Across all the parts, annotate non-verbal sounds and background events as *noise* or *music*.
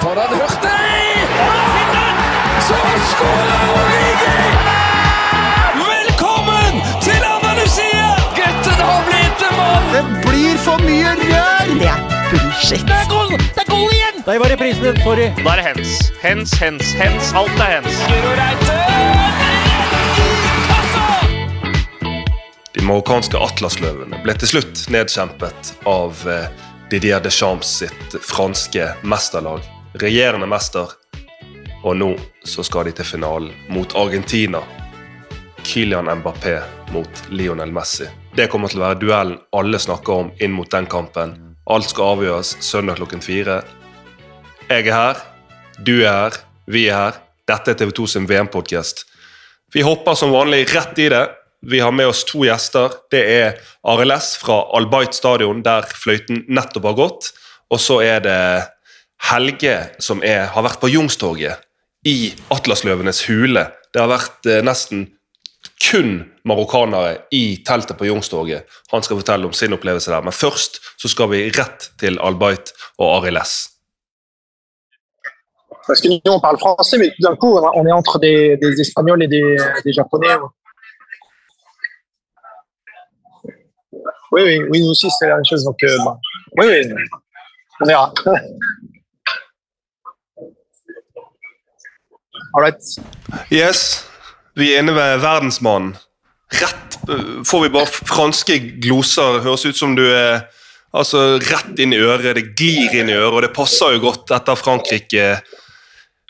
For den Hurtig! Så skårer Origi! Velkommen til Andalusia! Gutten har blitt en mann! Det blir for mye rør! Det er bullshit. Det er goal! Det er goal igjen! Der var reprisen. Sorry. Da er det hens. Hens, hens, hens. Alt er hens. Reite! De marokkanske atlasløvene ble til slutt nedkjempet av eh, Didier Deschamps sitt franske mesterlag. Regjerende mester. Og nå så skal de til finalen mot Argentina. Kylian Mbappé mot Lionel Messi. Det kommer til å være duellen alle snakker om inn mot den kampen. Alt skal avgjøres søndag klokken fire. Jeg er her, du er her, vi er her. Dette er TV 2 sin VM-podkast. Vi hopper som vanlig rett i det. Vi har med oss to gjester. Det er Arild S fra Al-Bayt stadion, der fløyten nettopp har gått. Og så er det Helge, som er, har vært på Youngstorget, i Atlasløvenes hule. Det har vært eh, nesten kun marokkanere i teltet på Youngstorget. Han skal fortelle om sin opplevelse der. Men først så skal vi rett til Al-Bayt og Ari Less. Parce que nous, on parle français, mais tout d'un coup, on est entre des, des Espagnols et des, des Japonais. Oui, oui, oui, nous aussi, c'est la même chose. Donc, euh, bah, oui, oui, on verra. *laughs* All right. Yes, vi er inne ved verdensmannen. Rett får vi bare franske gloser. Høres ut som du er altså, rett inn i øret. Det glir inn i øret, og det passer jo godt etter Frankrike.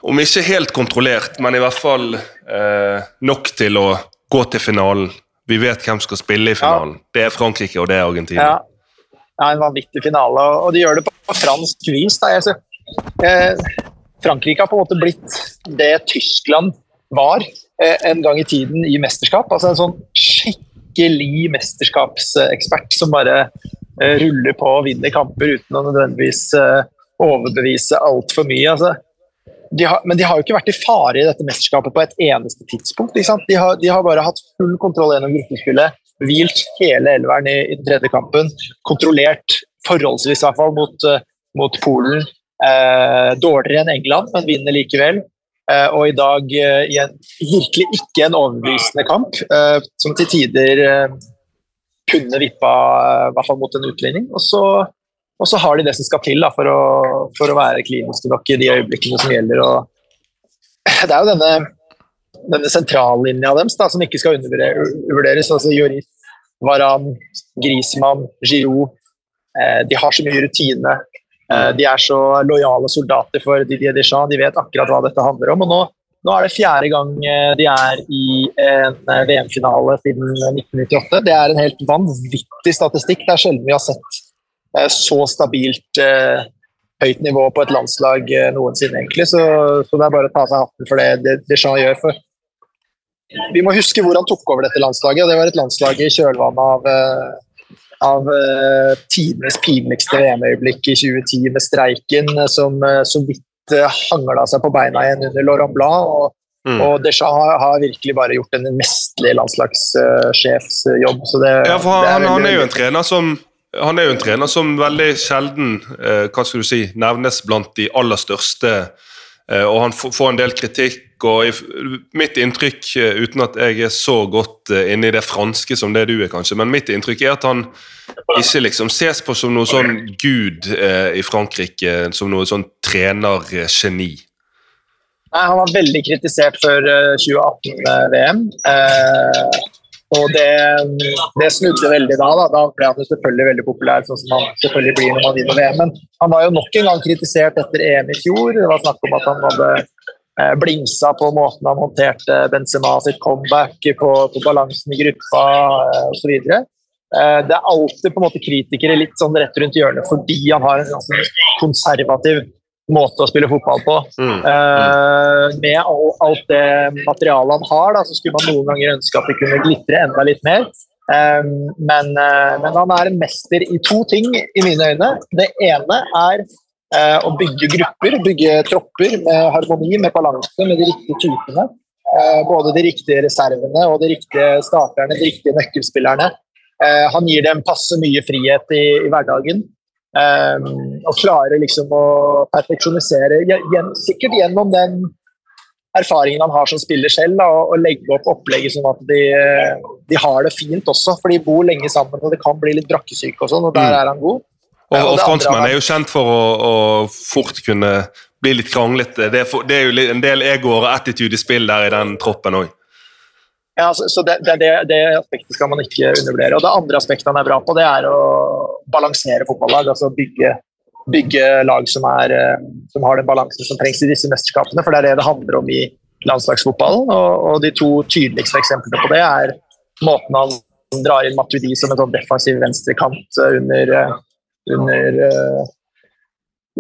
Om ikke helt kontrollert, men i hvert fall eh, nok til å gå til finalen. Vi vet hvem som skal spille i finalen. Det er Frankrike, og det er Argentina. Ja. ja, en vanvittig finale, og de gjør det på fransk vis. Da. Jeg, ser- eh, Frankrike har på en måte blitt det Tyskland var eh, en gang i tiden i mesterskap. Altså en sånn skikkelig mesterskapsekspert som bare eh, ruller på og vinner kamper uten å nødvendigvis eh, overbevise altfor mye. Altså, de har, men de har jo ikke vært i fare i dette mesterskapet på et eneste tidspunkt. De, har, de har bare hatt full kontroll gjennom gruppespillet, hvilt hele elveren i, i den tredje kampen, kontrollert forholdsvis i hvert fall mot, mot Polen. Eh, dårligere enn England, men vinner likevel. Eh, og i dag eh, i en virkelig ikke en overbevisende kamp, eh, som til tider eh, kunne vippa eh, i hvert fall mot en utligning. Og så, og så har de det som skal til da, for, å, for å være klinisk tilbake i de øyeblikkene som gjelder. Og det er jo denne, denne sentrallinja deres da, som ikke skal undervurderes. altså Joris, Varan, Grismann, Giroud. De har så mye rutine. Eh, de er så lojale soldater for Didier Deschamps. De vet akkurat hva dette handler om. og nå nå er det fjerde gang eh, de er i en eh, VM-finale siden 1998. Det er en helt vanvittig statistikk. Det er sjelden vi har sett så stabilt høyt nivå på et landslag noensinne, egentlig. Så, så det er bare å ta seg hatten for det, Deschamps gjør. For vi må huske hvor han tok over dette landslaget. og Det var et landslag i kjølvannet av, av uh, tidenes pinligste VM-øyeblikk i 2010 med streiken, eh, som uh, så vidt uh, hangla seg på beina igjen under Laurent Blanc. Og, Mm. og Deschamps har, har virkelig bare gjort en mesterlig landslagssjefsjobb. Uh, det, Ja, for han, han, veldig- er jo en trener som han er jo en trener som veldig sjelden eh, hva skal du si, nevnes blant de aller største. Eh, og han får en del kritikk. og Mitt inntrykk, eh, uten at jeg er så godt eh, inne i det franske som det du er, kanskje, men mitt inntrykk er at han ikke liksom ses på som noe sånn gud i Frankrike, som noe sånn trenergeni. Nei, han var veldig kritisert før eh, 2018-VM. Eh, og det, det snudde veldig da, da. Da ble han selvfølgelig veldig populær, sånn som han selvfølgelig blir når man vinner VM. Men han var jo nok en gang kritisert etter EM i fjor. Det var snakk om at han hadde eh, blingsa på måten han håndterte Benzema sitt comeback, på, på balansen i gruppa eh, osv. Eh, det er alltid på en måte kritikere litt sånn rett rundt hjørnet fordi han har en ganske konservativ måte å spille fotball på. Mm. Eh, med all, alt det materialet han har, da, så skulle man noen ganger ønske at det kunne glitre enda litt mer. Eh, men, eh, men han er en mester i to ting, i mine øyne. Det ene er eh, å bygge grupper, bygge tropper med harmoni, med balanse, med de riktige typene. Eh, både de riktige reservene og de riktige starterne, de riktige nøkkelspillerne. Eh, han gir dem passe mye frihet i, i hverdagen. Um, og klarer liksom å perfeksjonisere, sikkert gjennom den erfaringen han har som spiller selv, da, og, og legge opp opplegget sånn at de, de, har det fint også. For de bor lenge sammen, og det kan bli litt brakkesyke og sånn, og der mm. er han god. Og, og, og franskmenn er jo kjent for å, å, fort kunne bli litt kranglete. Det, det, er jo en del egoer og attitude i spill der i den troppen òg. Ja, så, så det, det, det, aspektet skal man ikke undervurdere. Og Det andre aspektet han er bra på, det er å balansere fotballag. altså bygge, bygge lag som, er, eh, som, har den balansen som trengs i disse mesterskapene. For det er det det handler om i landslagsfotballen. Og, og de to tydeligste eksemplene på det er måten han drar inn Matuidi som en sånn defensiv venstrekant under, eh, under eh,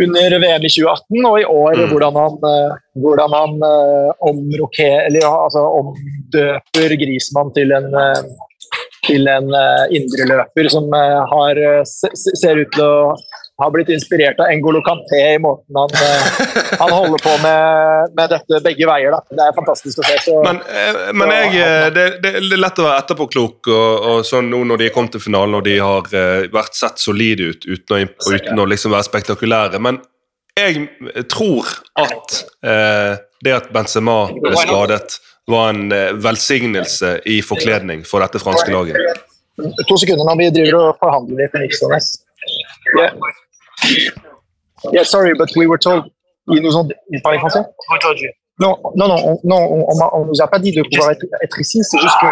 under VM i 2018, og i år mm. hvordan han, uh, hvordan han omroke, eller, altså, omdøper Grismann til en, uh, til en indreløper som har, ser ut til å har blitt inspirert av Engolo Kanté i måten han, eh, *laughs* han holder på med, med, dette begge veier. Da. Det er fantastisk å se. Så, men, eh, men jeg, eh, det, det, er lett å være etterpåklok og, og sånn nå når de kommet til finalen og de har vært sett solide ut uten å, uten å liksom være spektakulære. Men jeg tror at eh, det at Benzema ble skadet, var en velsignelse i forkledning for dette franske laget. To sekunder når vi driver og forhandler litt med Nixones. Yeah. *laughs* Yeah, sorry, but we were told. Ils nous ont. Ils parlaient français? Non, non, non, on, non, on, on, nous a pas dit de pouvoir être, être ici. C'est juste que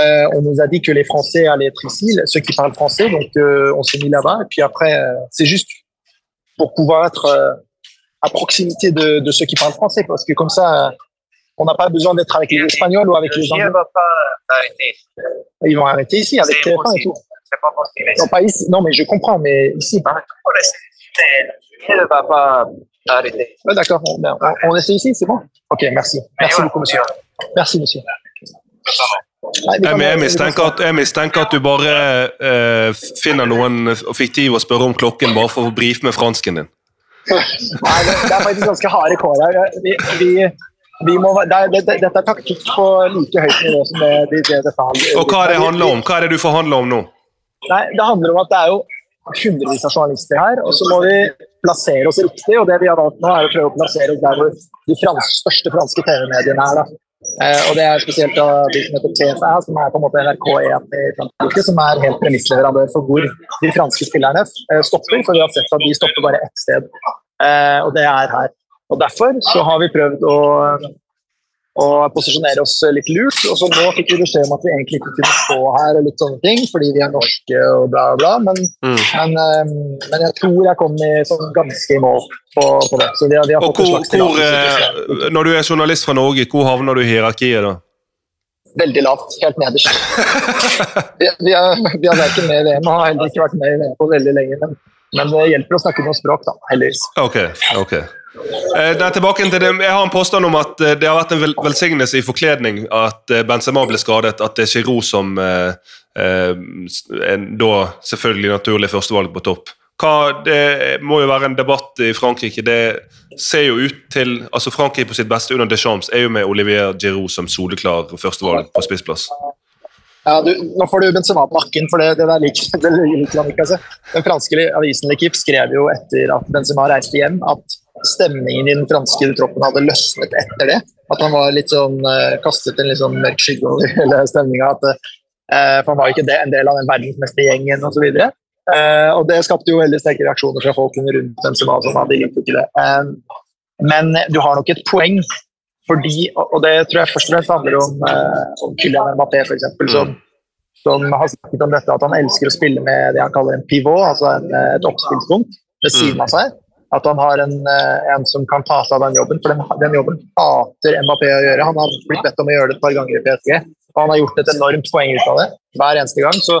euh, on nous a dit que les Français allaient être ici, ceux qui parlent français. Donc euh, on s'est mis là-bas. Et puis après, euh, c'est juste pour pouvoir être à proximité de, de, ceux qui parlent français, parce que comme ça, on n'a pas besoin d'être avec les Espagnols ou avec les Anglais. Ils vont arrêter ici avec TF1 et tout. Pas possible. Non, pas ici. Non, mais je comprends, mais ici. Elle ne va pas arrêter. Ouais, D'accord, on, on, on, essaie ici, c'est bon? Ok, merci. Merci beaucoup, monsieur. Merci, monsieur. Jeg, mistenker at, du bare uh, finner noen fiktive å spørre om klokken bare for å brife med fransken din. Nei, det, det, er faktisk ganske harde kår her. Vi, vi, vi må, det, det, dette er taktikk på like høyt nivå som det, det, det. Og det det? Nei, Det handler om at det er jo hundrevis av journalister her, og så må vi plassere oss riktig. og Det vi har valgt nå, er å prøve å plassere oss der hvor de franske, største franske TV-mediene er. da. Eh, og Det er spesielt da de som heter TFA, som er på en måte NRK1 i Frankrike, som er helt premissleverandør for hvor de franske spillerne eh, stopper. For vi har sett at de stopper bare ett sted, eh, og det er her. Og Derfor så har vi prøvd å og posisjonere oss litt lurt. Og så nå fikk vi beskjed om at vi egentlig ikke kunne stå her, og litt sånne ting, fordi vi er norske og bla, bla. Men, mm. men, um, men jeg tror jeg kom i, sånn ganske i mål på, på det. Så vi har, vi har og hvor, hvor eh, Når du er journalist fra Norge, hvor havner du i hierarkiet da? Veldig lavt. Helt nederst. vi, *laughs* vi, vi har verken med i VM og har heller ikke vært med i VM på veldig lenge. Men, men det hjelper å snakke noe språk, da. Heldigvis. Ok, ok. Eh, tilbake til det. Jeg har en påstand om at eh, det har vært en vel velsignelse i forkledning at eh, Benzema ble skadet. At det er Giroud som eh, er da selvfølgelig naturlig førstevalg på topp. Hva, det må jo være en debatt i Frankrike. Det ser jo ut til altså Frankrike på sitt beste under Deschamps er jo med Olivier Giroud som soleklar førstevalg på spissplass. Ja, du, nå får du Benzema på nakken, for det, det der liker han ikke. Altså. Den franske avisen L'Equipe skrev jo etter at Benzema reiste hjem, at stemningen i den franske troppen hadde løsnet etter det. At han var litt sånn, uh, kastet en litt sånn mørk skygge over *laughs* hele stemninga. Uh, for han var ikke en del av den verdensmestergjengen osv. Eh, og det skapte jo veldig sterke reaksjoner fra folk rundt dem som var Sånn, de likte ikke det. Uh, men du har nok et poeng, fordi, og det tror jeg først og fremst handler om, om Kylian Mbappé, f.eks., som, som har snakket om dette at han elsker å spille med det han kaller en pivot, altså en, et oppspillspunkt ved siden av seg. At han har en, eh, en, som kan ta seg av den jobben. For den, den, jobben hater Mbappé å gjøre. Han har blitt bedt om å gjøre det et par ganger i PSG, og han har gjort et enormt poeng ut av det hver eneste gang. Så,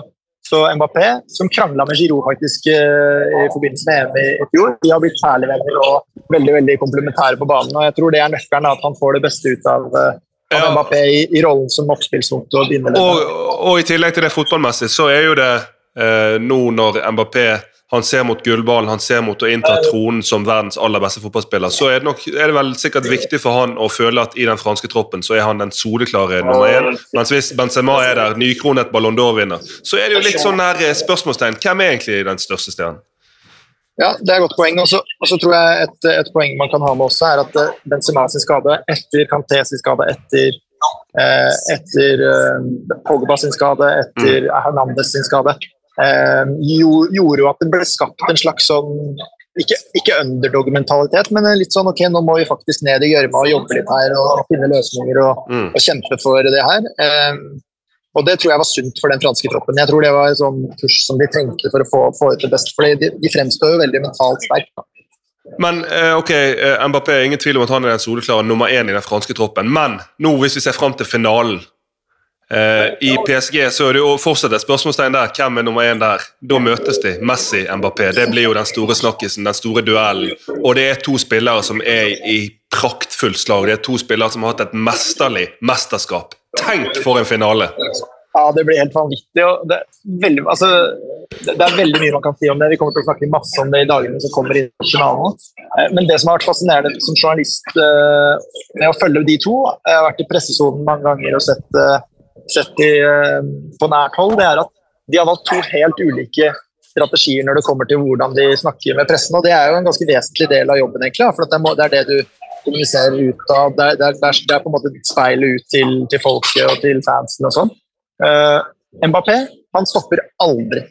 så Mbappé, som krangla med Giroud faktisk eh, i forbindelse med EM i, fjor, de har blitt særlig venner og veldig veldig komplementære på banen. og Jeg tror det er nøkkelen, at han får det beste ut av ja. Mbappé i, i, rollen som oppspillspunkt. Og, og, og, i tillegg til det fotballmessig, så er jo det eh, nå når Mbappé han ser mot gullballen, han ser mot å innta tronen som verdens aller beste fotballspiller, så er det, nok, er det vel sikkert viktig for han å føle at i den franske troppen så er han den soleklare nummer én. Mens hvis Benzema er der, nykronet Ballon d'Or-vinner, så er det jo litt sånn her eh, spørsmålstegn. Hvem er egentlig den største stjernen? Ja, det er et godt poeng. Og så tror jeg et, et poeng man kan ha med også, er at eh, Benzema sin skade etter Kanté sin skade, etter, eh, etter eh, Pogba sin skade, etter Hernandez sin skade, gjorde jo at det ble skapt en slags sånn ikke, ikke underdog-mentalitet, men litt sånn ok, nå må vi faktisk ned i gjørma og jobbe litt her og, finne løsninger og, Mm. og kjempe for det her. Eh, og det tror jeg var sunt for den franske troppen. Jeg tror det var en sånn push som de trengte for å få, få ut det beste. For de, de fremstår jo veldig mentalt sterkt. Men eh, ok, eh, Mbappé ingen tvil om at han er den soleklare nummer én i den franske troppen. Men nå, hvis vi ser fram til finalen eh, I PSG så er det jo fortsatt et spørsmålstegn der. Hvem er nummer én der? Da møtes de. Messi, Mbappé. Det blir jo den store snakkisen, den store duellen. Og det er to spillere som er i praktfullt slag. Det er to spillere som har hatt et mesterlig mesterskap. Tenk for en finale! Ja, det blir helt vanvittig. det er, veldig, altså, det er veldig mye man kan si om det. Vi kommer til å snakke masse om det i dagene som kommer i finalen. Eh, Men det som har vært fascinerende som journalist eh, med å følge de to, jeg har vært i pressesonen mange ganger og sett, sett eh, på nært hold, det er at de har valgt to helt ulike strategier når det kommer til hvordan de snakker med pressen. og Det er jo en ganske vesentlig del av jobben, egentlig. For det, er det du kommuniserer ut av. Det er, det er, det er, på en måte speilet ut til, til folket og til fansen og sånn. Uh, Mbappé han stopper aldri.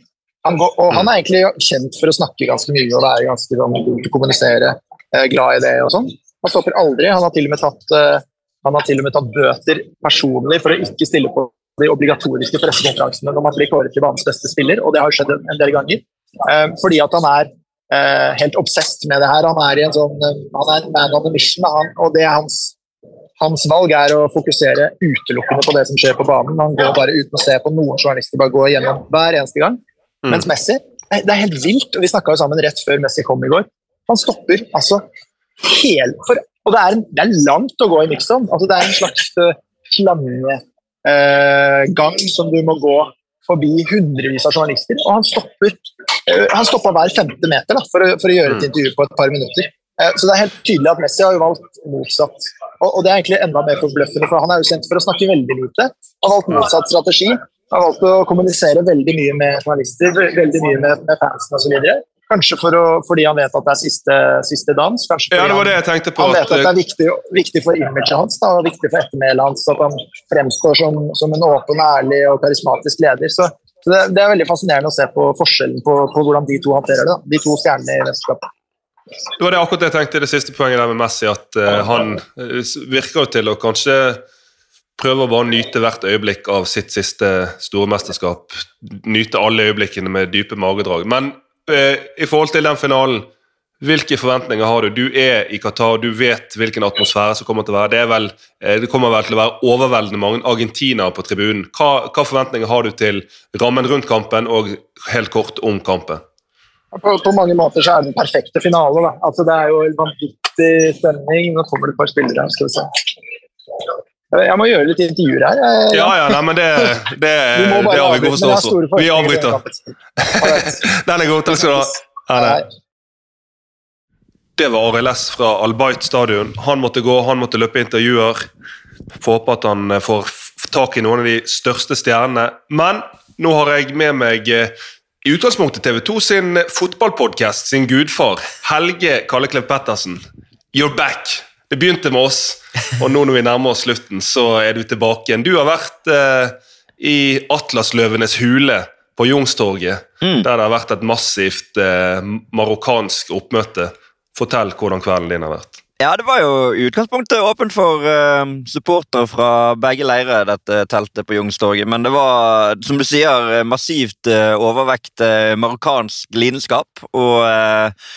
Han går, og han er egentlig kjent for å snakke ganske mye og være ganske sånn, god til å kommunisere, uh, glad i det og sånn. Han stopper aldri. Han har til og med tatt, eh, han har til og med tatt bøter personlig for å ikke stille på de obligatoriske pressekonferansene når man blir kåret til banens beste spiller, og det har skjedd en, del ganger. Eh, fordi at han er eh, helt obsesst med det her. Han er, i en sånn, eh, han er en man on a mission, han, og det er hans hans valg er å fokusere utelukkende på det som skjer på banen. Han går bare uten å se på noen journalister, bare går gjennom hver eneste gang. Mm. Mens Messi det er helt vilt, og vi snakka sammen rett før Messi kom i går. Han stopper altså helt for, Og det er, en, det er langt å gå i Nixon. Altså, det er en slags slangegang som du må gå forbi hundrevis av journalister, og han stopper uh, han stoppa hver femte meter da, for, å, for å gjøre et intervju på et par minutter. Uh, så det er helt tydelig at Messi har jo valgt motsatt. Og, og det er egentlig enda mer forbløffende, for han er jo kjent for å snakke veldig lite. Han har valgt motsatt strategi. Han har valgt å kommunisere veldig mye med journalister, veldig mye med, med fansen osv. Kanskje for å, fordi han vet at det er siste, siste dans. Kanskje Ja, det var det jeg tenkte på. han vet At, det er viktig, viktig for imaget hans da, og viktig for ettermælet hans at han fremstår som, som en åpen, ærlig og karismatisk leder. Så, så det, det er veldig fascinerende å se på forskjellen på, på hvordan de to håndterer det. Da. De to stjernene i mesterskapet. Det var det akkurat jeg tenkte det siste poenget der med Messi, at uh, han eh, virker jo til å kanskje prøve å bare nyte hvert øyeblikk av sitt siste store mesterskap. Nyte alle øyeblikkene med dype magedrag. Men i forhold til den finalen, hvilke forventninger har du? Du er i Qatar, du vet hvilken atmosfære som kommer til å være. Det, vel, eh, det kommer vel til å være overveldende mange argentinere på tribunen. Hva, hva forventninger har du til rammen rundt kampen, og helt kort om kampen? På, på mange måter så er det den perfekte finale. Altså, det er jo en vanvittig stemning. Nå kommer det et par spillere her, skal vi se. Jeg må gjøre litt intervjuer her. Jeg- Ja, ja, nei, men det, det, *laughs* det har vi god forståelse for. Vi avbryter. den er god. Takk skal du ha. Ha det. Det var S fra Albait stadion. Han måtte gå, han måtte løpe intervjuer. Får håpe at han eh, får tak i noen av de største stjernene. Men nå har jeg med meg eh, i utgangspunktet TV 2 sin fotballpodkast, sin gudfar, Helge Kalleklev Pettersen. You're back! Det begynte med oss, og nå når vi nærmer oss slutten, så er du tilbake igjen. Du har vært eh, i Atlasløvenes hule på Youngstorget, der det har vært et massivt eh, marokkansk oppmøte. Fortell hvordan kvelden din har vært. Ja, det var jo i utgangspunktet åpent for uh, supportere fra begge leirer, dette teltet på Youngstorget. Men det var, som du sier, massivt uh, overvekt uh, marokkansk lidenskap. Og eh,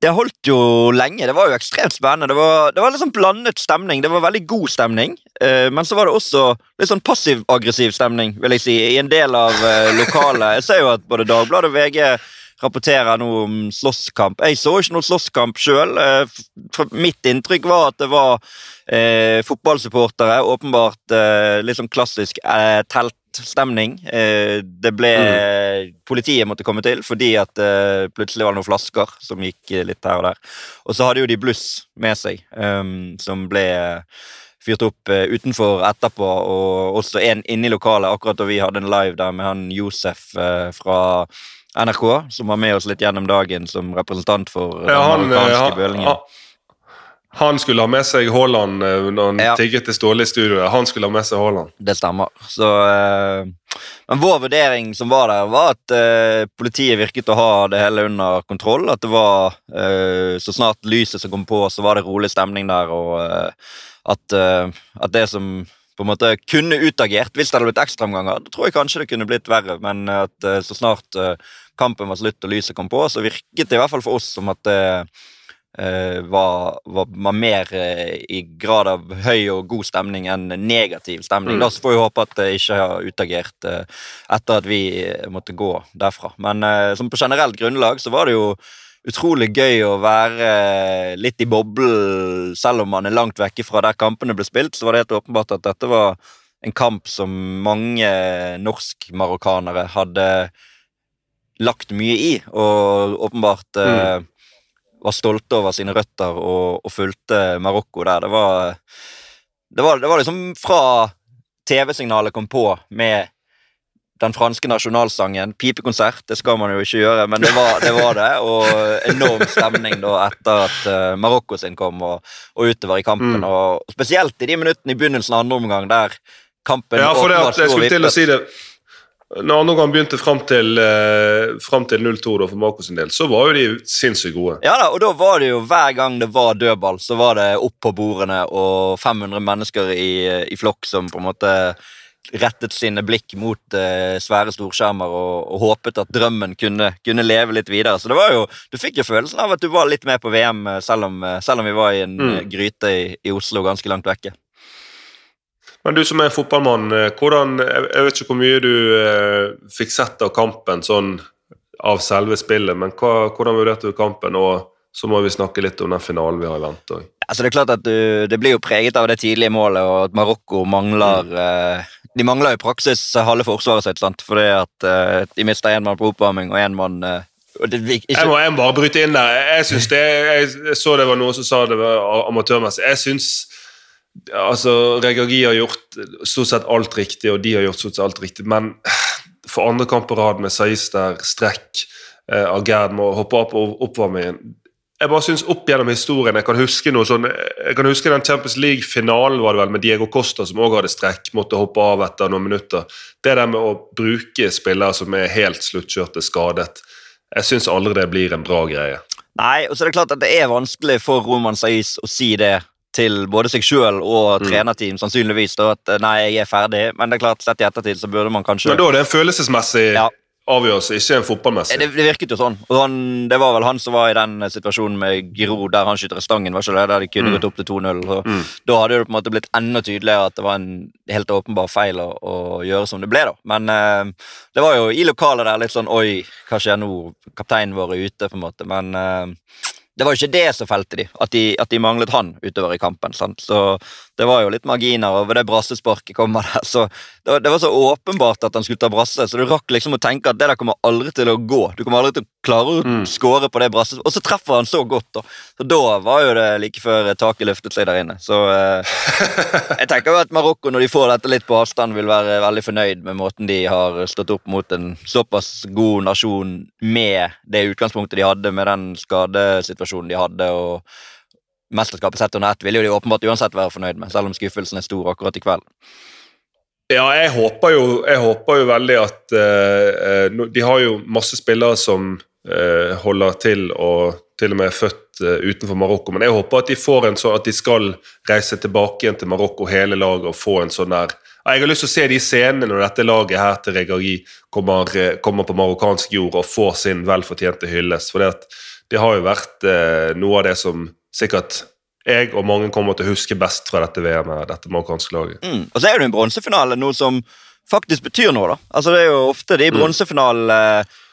det holdt jo lenge. Det var jo ekstremt spennende. Det var, det var sånn blandet stemning. Det var veldig god stemning. uh, men så var det også litt sånn passiv-aggressiv stemning, vil jeg si, i en del av uh, lokalet. Jeg ser jo at både Dagbladet og VG rapporterer noe om slåsskamp. Jeg så ikke noe slåsskamp sjøl. Mitt inntrykk var at det var eh, fotballsupportere. Åpenbart eh, litt sånn klassisk eh, teltstemning. Eh, det ble Politiet måtte komme til fordi at eh, plutselig var det noen flasker som gikk eh, litt her og der. Og så hadde jo de bluss med seg, eh, som ble fyrt opp utenfor etterpå, og også en inne i lokalet, akkurat da vi hadde en live der med han Josef fra NRK, som var med oss litt gjennom dagen som representant for Ja, den amerikanske bølingen. han, han skulle ha med seg Haaland eh, når han Ja. tigget til Ståle i studioet. Han skulle ha med seg Haaland. Det stemmer. Så, eh, men vår vurdering som var der, var at eh, politiet virket å ha det hele under kontroll. At det var eh, Så snart lyset som kom på, så var det rolig stemning der, og at, at det som på en måte kunne utagert hvis det hadde blitt ekstraomganger, da tror jeg kanskje det kunne blitt verre. Men at så snart kampen var slutt og lyset kom på, så virket det i hvert fall for oss som at det var, var, var mer eh, i grad av høy og god stemning enn negativ stemning. Mm. Så får vi håpe at det ikke har utagert eh, etter at vi eh, måtte gå derfra. Men eh, som på generelt grunnlag så var det jo utrolig gøy å være eh, litt i boblen, selv om man er langt vekke fra der kampene ble spilt. Så var det helt åpenbart at dette var en kamp som mange norsk-marokkanere hadde lagt mye i, og åpenbart eh, var stolte over sine røtter og, og fulgte Marokko der. Det var, det var, det var liksom fra TV-signalet kom på med den franske nasjonalsangen. Pipekonsert, det skal man jo ikke gjøre, men det var det. Var det og enorm stemning da etter at uh, Marokko sin kom, og, og utover i kampen. Mm. Og spesielt i de minuttene i begynnelsen av andre omgang der kampen Ja, for det at, jeg skulle til å si det Når andreomgangen begynte fram til, eh, til 0-2 da, for Marco sin del, så var jo de sinnssykt gode. Ja da, og da var det jo hver gang det var dødball, så var det opp på bordene og 500 mennesker i, i flokk som på en måte rettet sine blikk mot eh, svære storskjermer og, og håpet at drømmen kunne, kunne leve litt videre. Så det var jo, du fikk jo følelsen av at du var litt med på VM, eh, selv om, eh, selv om vi var i en Mm. eh, gryte i, i Oslo ganske langt vekke. Men du som er fotballmann, eh, hvordan, jeg vet ikke hvor mye du eh, fikk sett av kampen sånn av selve spillet, men hva, hvordan vurderte du kampen? Og så må vi snakke litt om den finalen vi har i vente òg. Altså det er klart at du, det blir jo preget av det tidlige målet, og at Marokko mangler eh, De mangler i praksis halve forsvaret sitt, sant? fordi at eh, de mister én mann på oppvarming og én mann eh, og det, ikke, Jeg må, jeg må bare bryte inn der. Jeg, synes det, jeg, jeg så det var noen som sa det var amatørmessig. Jeg syns altså, Regagi har gjort stort sett alt riktig, og de har gjort stort sett alt riktig, men for andre kamp på rad med Saiz der, strekk, eh, Agerd må hoppe opp og oppvarmingen Jeg bare synes opp gjennom historien Jeg kan huske noe sånn Jeg kan huske den Champions League-finalen var det vel med Diego Costa, som òg hadde strekk, måtte hoppe av etter noen minutter. Det der med å bruke spillere som er helt sluttkjørte, skadet jeg syns aldri det blir en bra greie. Nei, og så er det klart at det er vanskelig for Roman Saiz å si det til både seg sjøl og Mm. trenerteam, sannsynligvis, da, at eh, nei, jeg er ferdig. Men det er klart, sett i ettertid så burde man kanskje Men da er det en følelsesmessig Ja. avgjørelse, ikke en fotballmessig. det, det virket jo sånn. Og han, det var vel han som var i den eh, situasjonen med Giroud der han skyter i stangen, var ikke det? Der de kunne Mm. gått opp til 2-0. Mm. Da hadde det på en måte blitt enda tydeligere at det var en helt åpenbar feil å, å gjøre som det ble, da. Men eh, det var jo i lokalet der litt sånn Oi, hva skjer nå? Kapteinen vår er ute, på en måte. Men eh, det var jo ikke det som felte de, at de, at de manglet han utover i kampen. Sant? Så det var jo litt marginer over det brassesparket kommer der. Så det var, det var så åpenbart at han skulle ta brasse, så du rakk liksom å tenke at det der kommer aldri til å gå. Du kommer aldri til å klare å Mm. skåre på det brasset, og så treffer han så godt, da. Så da var jo det like før taket løftet seg der inne. Så eh, jeg tenker jo at Marokko, når de får dette litt på avstand, vil være veldig fornøyd med måten de har stått opp mot en såpass god nasjon med det utgangspunktet de hadde, med den skadesituasjonen de hadde. og Mesterskapet sett under ett vil jo de åpenbart uansett være fornøyd med, selv om skuffelsen er stor akkurat i kveld. Ja, jeg håper jo, jeg håper jo veldig at eh, eh, De har jo masse spillere som holder til og til og med er født eh, utenfor Marokko, men jeg håper at de får en sånn at de skal reise tilbake igjen til Marokko, hele laget, og få en sånn der Jeg har lyst til å se de scenene når dette laget her til Regagi kommer, eh, kommer på marokkansk jord og får sin velfortjente hyllest. For det, har jo vært eh, noe av det som sikkert jeg og mange kommer til å huske best fra dette VM-et, dette marokkanske laget. Mm. Og så er det jo en bronsefinale, noe som faktisk betyr noe. da. Altså Det er jo ofte de bronsefinalene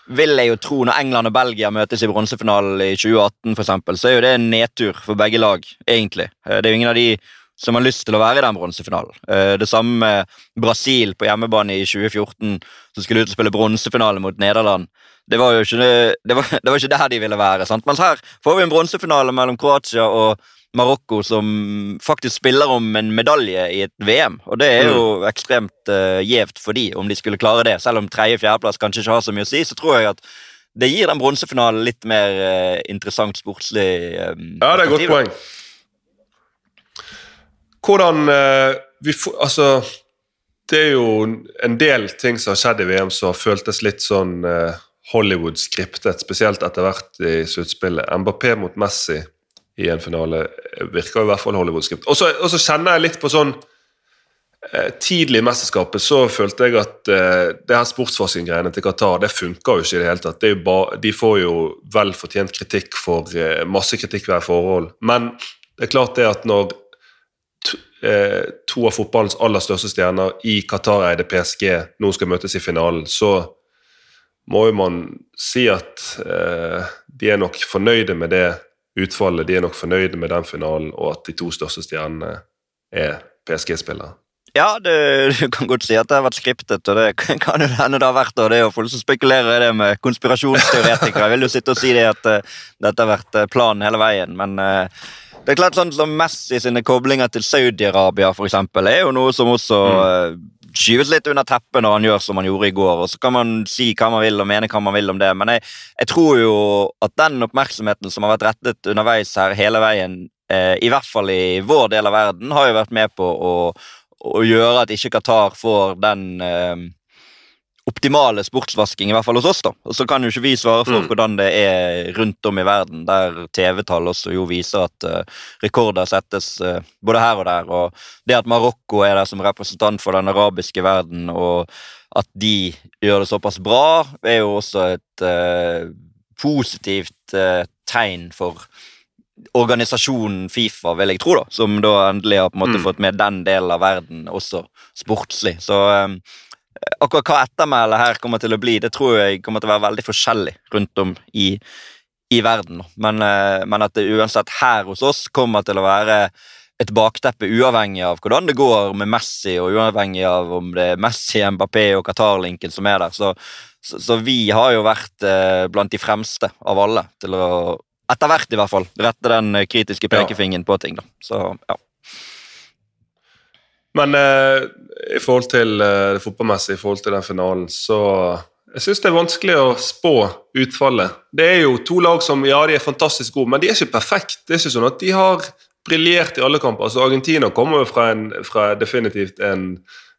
vil jeg jo tro, når England og Belgia møtes i bronsefinalen i 2018, for eksempel, så er jo det en nedtur for begge lag, egentlig. Eh, Det er jo ingen av de som har lyst til å være i den bronsefinalen. Eh, Det samme med Brasil på hjemmebane i 2014, som skulle ut og spille bronsefinale mot Nederland. Det var jo ikke det, var, *laughs* det var ikke der de ville være. sant? Mens her får vi en bronsefinale mellom Kroatia og Marokko som faktisk spiller om en medalje i et VM. Og det er jo ekstremt uh, gjevt for de om de skulle klare det. Selv om tredje-fjerdeplass kanskje ikke har så mye å si, så tror jeg at det gir den bronsefinalen litt mer uh, interessant sportslig Um, Ja, det er et godt poeng. Hvordan uh, vi får, Altså, det er jo en del ting som har skjedd i VM som har føltes litt sånn Hollywood-skriptet, spesielt etter hvert i sluttspillet. Mbappé mot Messi i en finale virker i hvert fall Hollywood-skript. Og så kjenner jeg litt på sånn eh, Tidlig i mesterskapet så følte jeg at uh, det her sportsforskning-greiene til Qatar det funka jo ikke i det hele tatt. Det ba, de får jo vel fortjent kritikk for uh, masse hver forhold. Men det er klart det at når to, uh, to av fotballens aller største stjerner i Qatar-eide PSG nå skal møtes i finalen, så må jo man si at de er nok fornøyde med det utfallet. De er nok fornøyde med den finalen, og at de to største stjernene er PSG-spillere. Ja, du, du kan godt si at det har vært skriptet, og det kan jo hende det har vært. og Det er jo folk som spekulerer i det med konspirasjonsteoretikere. Jeg vil jo sitte og si det at uh, dette har vært eh, planen hele veien, men uh, det er klart sånn som Messi sine koblinger til Saudi-Arabia for eksempel, er jo noe som også eh, skyves litt under teppet når han gjør som han gjorde i går. og Så kan man si hva man vil og mene hva man vil om det, men jeg, jeg tror jo at den oppmerksomheten som har vært rettet underveis her hele veien, eh, i hvert fall i vår del av verden, har jo vært med på å, å gjøre at ikke Qatar får den eh, optimale sportsvasking, i hvert fall hos oss. da. Og Så kan jo ikke vi svare for Mm. hvordan det er rundt om i verden, der TV-tall også jo viser at uh, rekorder settes uh, både her og der. Og det at Marokko er der som representant for den arabiske verden, og at de gjør det såpass bra, er jo også et uh, positivt tegn for organisasjonen Fifa, vil jeg tro, da, som da endelig har på en måte Mm. fått med den delen av verden også sportslig. Så akkurat hva ettermælet her kommer til å bli, det tror jeg kommer til å være veldig forskjellig rundt om i, i verden. Men, eh, men at det uansett her hos oss kommer til å være et bakteppe uavhengig av hvordan det går med Messi, og uavhengig av om det er Messi, Mbappé og Qatar-linken som er der. Så, så, så vi har jo vært eh, blant de fremste av alle til å etter hvert, i hvert fall. Rette den kritiske Ja. pekefingeren på ting. da. Så, ja. Men eh, i forhold til eh, det fotballmessige, i forhold til den finalen, så jeg syns det er vanskelig å spå utfallet. Det er jo to lag som ja, de er fantastisk gode, men de er ikke perfekt. Det er ikke sånn at de har briljert i alle kamper. Altså, Argentina kommer jo fra, en, fra definitivt en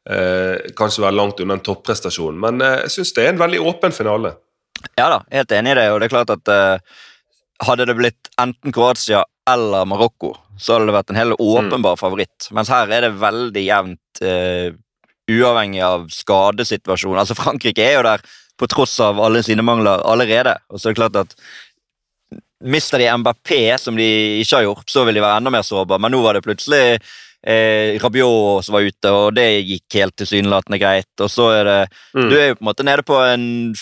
eh, Kanskje være langt unna en topprestasjon, men eh, jeg syns det er en veldig åpen finale. Ja da, helt enig i det. Og det er klart at eh, hadde det blitt enten Kroatia eller Marokko, så hadde det vært en helt åpenbar favoritt. Mens her er det veldig jevnt, uh, uavhengig av skadesituasjonen. Altså Frankrike er jo der på tross av alle sine mangler allerede. Og så er det klart at Mister de Mbappé, som de ikke har gjort, så vil de være enda mer sårbare. Men nå var det plutselig eh, Rabiot som var ute, og det gikk helt tilsynelatende greit. Og så er det Mm. Du er jo på en måte nede på en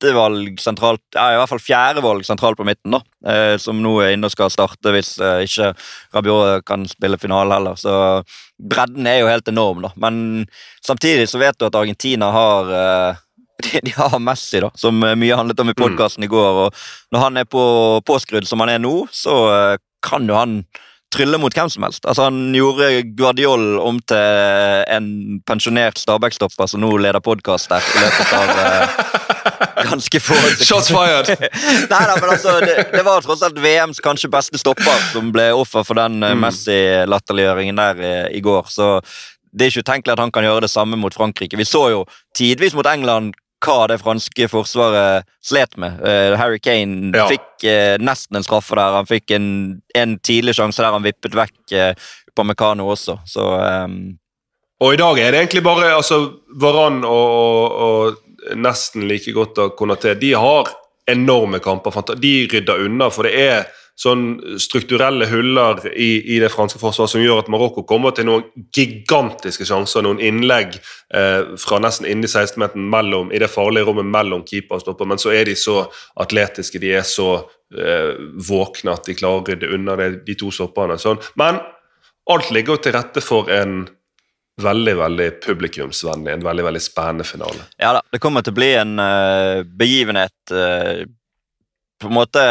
femtevalg sentralt Ja, i hvert fall fjerdevalg sentralt på midten, da. Eh, som nå er inne og skal starte hvis eh, ikke Rabiot kan spille finale heller. Så bredden er jo helt enorm, da. Men samtidig så vet du at Argentina har eh, *laughs* de, de har Messi, da, som eh, mye handlet om i podkasten i går. og Når han er på påskrudd som han er nå, så eh, kan jo han trylle mot hvem som helst. Altså Han gjorde Guardiol om til en pensjonert Stabæk-stopper som nå leder podkast der. i løpet av eh, *laughs* *laughs* ganske få Shots fired! *laughs* Nei da, men altså, det, det var tross alt VMs kanskje beste stopper som ble offer for den mm. Messi-latterliggjøringen der i, i går. Så det er ikke utenkelig at han kan gjøre det samme mot Frankrike. Vi så jo tidvis mot England hva det franske forsvaret slet med. Uh, Harry Kane Ja. fikk uh, nesten en straffe der. Han fikk en, en tidlig sjanse der han vippet vekk uh, på Mekano også. Så um... Og i dag er det egentlig bare altså, Varan og, og, og nesten like godt av Konaté. De har enorme kamper. De rydder unna, for det er sånn strukturelle huller i, i det franske forsvaret som gjør at Marokko kommer til noen gigantiske sjanser, noen innlegg eh, fra nesten inni 16-meteren mellom, i det farlige rommet mellom keeper og stopper, men så er de så atletiske, de er så eh, våkne at de klarer å rydde unna det, de to stopperne. Sånn. Men alt ligger jo til rette for en veldig veldig publikumsvennlig, en veldig veldig spennende finale. Ja da, det kommer til å bli en uh, begivenhet uh, på en måte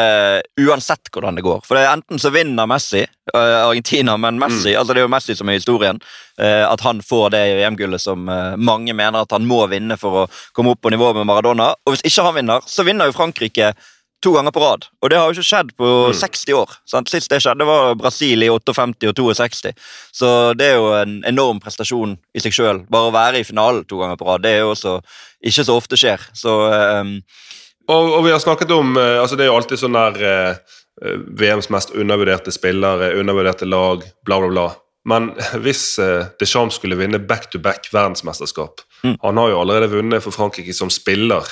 uansett hvordan det går. For det er enten så vinner Messi, uh, Argentina, men Messi, altså det er jo Messi som er historien. Uh, At han får det VM-gullet som uh, mange mener at han må vinne for å komme opp på nivå med Maradona. Og hvis ikke han vinner, så vinner jo Frankrike to ganger på rad. Og det har jo ikke skjedd på 60 år. Sant? Sist det skjedde, var Brasil i 58 og 62. Så det er jo en enorm prestasjon i seg sjøl. Bare å være i finalen to ganger på rad, det er jo også ikke så ofte skjer. Så um... Og, og vi har snakket om eh, altså Det er jo alltid sånn der eh, eh, VMs mest undervurderte spillere, undervurderte lag, bla, bla, bla. Men *laughs* hvis eh, Deschamps skulle vinne back-to-back verdensmesterskap Mm. Han har jo allerede vunnet for Frankrike som spiller.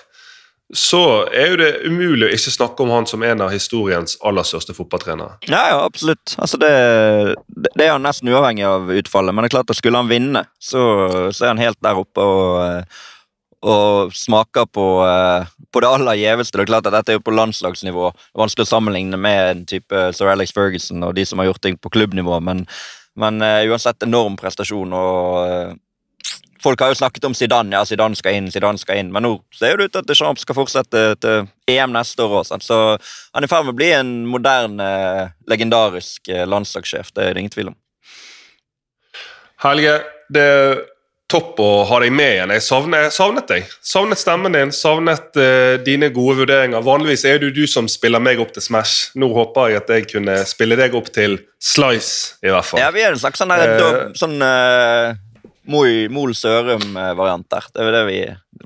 Så er jo det umulig å ikke snakke om han som en av historiens aller største fotballtrenere. Ja, ja, absolutt. Altså det, det er han nesten uavhengig av utfallet. Men det er klart at skulle han vinne, så, så er han helt der oppe og, eh, og smaker på, eh, på det aller gjeveste. Det er klart at Dette er jo på landslagsnivå. Vanskelig å sammenligne med en type Sir Alex Ferguson og de som har gjort ting på klubbnivå, men, men eh, uansett enorm prestasjon. og Folk har jo snakket om Zidane, ja, Zidane skal inn, Zidane skal inn, men nå ser det ut til at Deschamps skal fortsette til EM neste år òg. Så han er i ferd med å bli en moderne, legendarisk eh, landslagssjef. Det er det ingen tvil om. Helge, det er topp å ha deg med igjen. Jeg savnet, savnet deg. Savnet stemmen din, savnet uh, dine gode vurderinger. Vanligvis er det du som spiller meg opp til Smash. Nå håper jeg at jeg kunne spille deg opp til Slice, i hvert fall. Ja, Vi er en slags sånn, der, uh, sånn uh, Mol Sørum-variant der. Det er det vi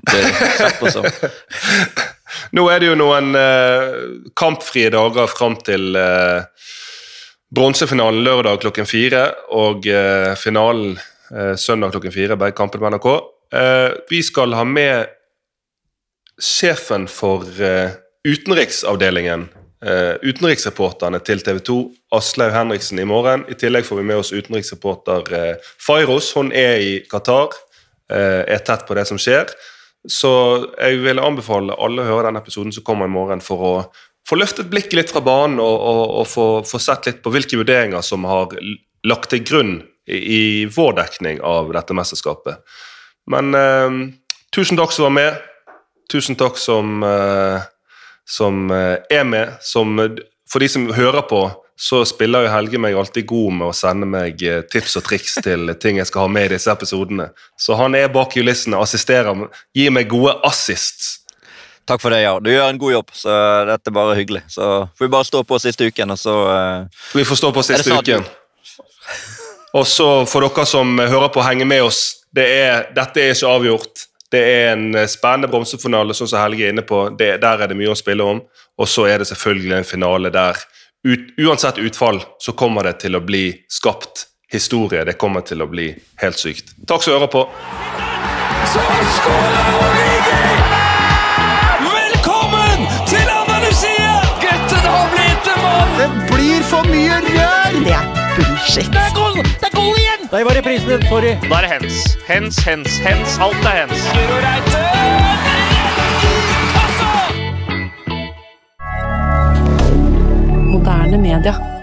blir sett på som. *laughs* Nå er det jo noen eh, kampfrie dager fram til eh, bronsefinalen lørdag klokken fire og eh, finalen eh, søndag klokken fire, begge kampene på NRK. Eh, vi skal ha med sjefen for eh, utenriksavdelingen, eh, utenriksreporterne til TV 2, Aslaug Henriksen, i morgen. I tillegg får vi med oss utenriksreporter eh, Fairos. Hun er i Qatar, eh, er tett på det som skjer. Så jeg vil anbefale alle å høre den episoden som kommer i morgen, for å få løftet blikket litt fra banen og, og, og få, få sett litt på hvilke vurderinger som har lagt til grunn i, i vår dekning av dette mesterskapet. Men eh, tusen takk som var med. Tusen takk som, eh, som eh, er med. Som, for de som hører på, så spiller jo Helge meg alltid god med å sende meg eh, tips og triks *laughs* til ting jeg skal ha med i disse episodene. Så han er bak kulissene, assisterer, gir meg gode assists. Takk for det, ja. Du gjør en god jobb, så dette er bare hyggelig. Så får vi bare stå på siste uken, og så uh, Vi får stå på siste uken. Og så for dere som hører på, henge med oss. Det er, dette er ikke avgjort. Det er en eh, spennende bronsefinale, sånn som Helge er inne på. Det, der er det mye å spille om. Og så er det selvfølgelig en finale der ut, uansett utfall så kommer det til å bli skapt historie. Det kommer til å bli helt sykt. Takk som hører på. Så Origi! Velkommen til Andalusia! Gutten har blitt en mann! Det blir for mye rør! Det er bullshit. Det er gold, Det er gold igjen! Da er det hens. Hens, hens, hens. Alt er hens. Moderne media.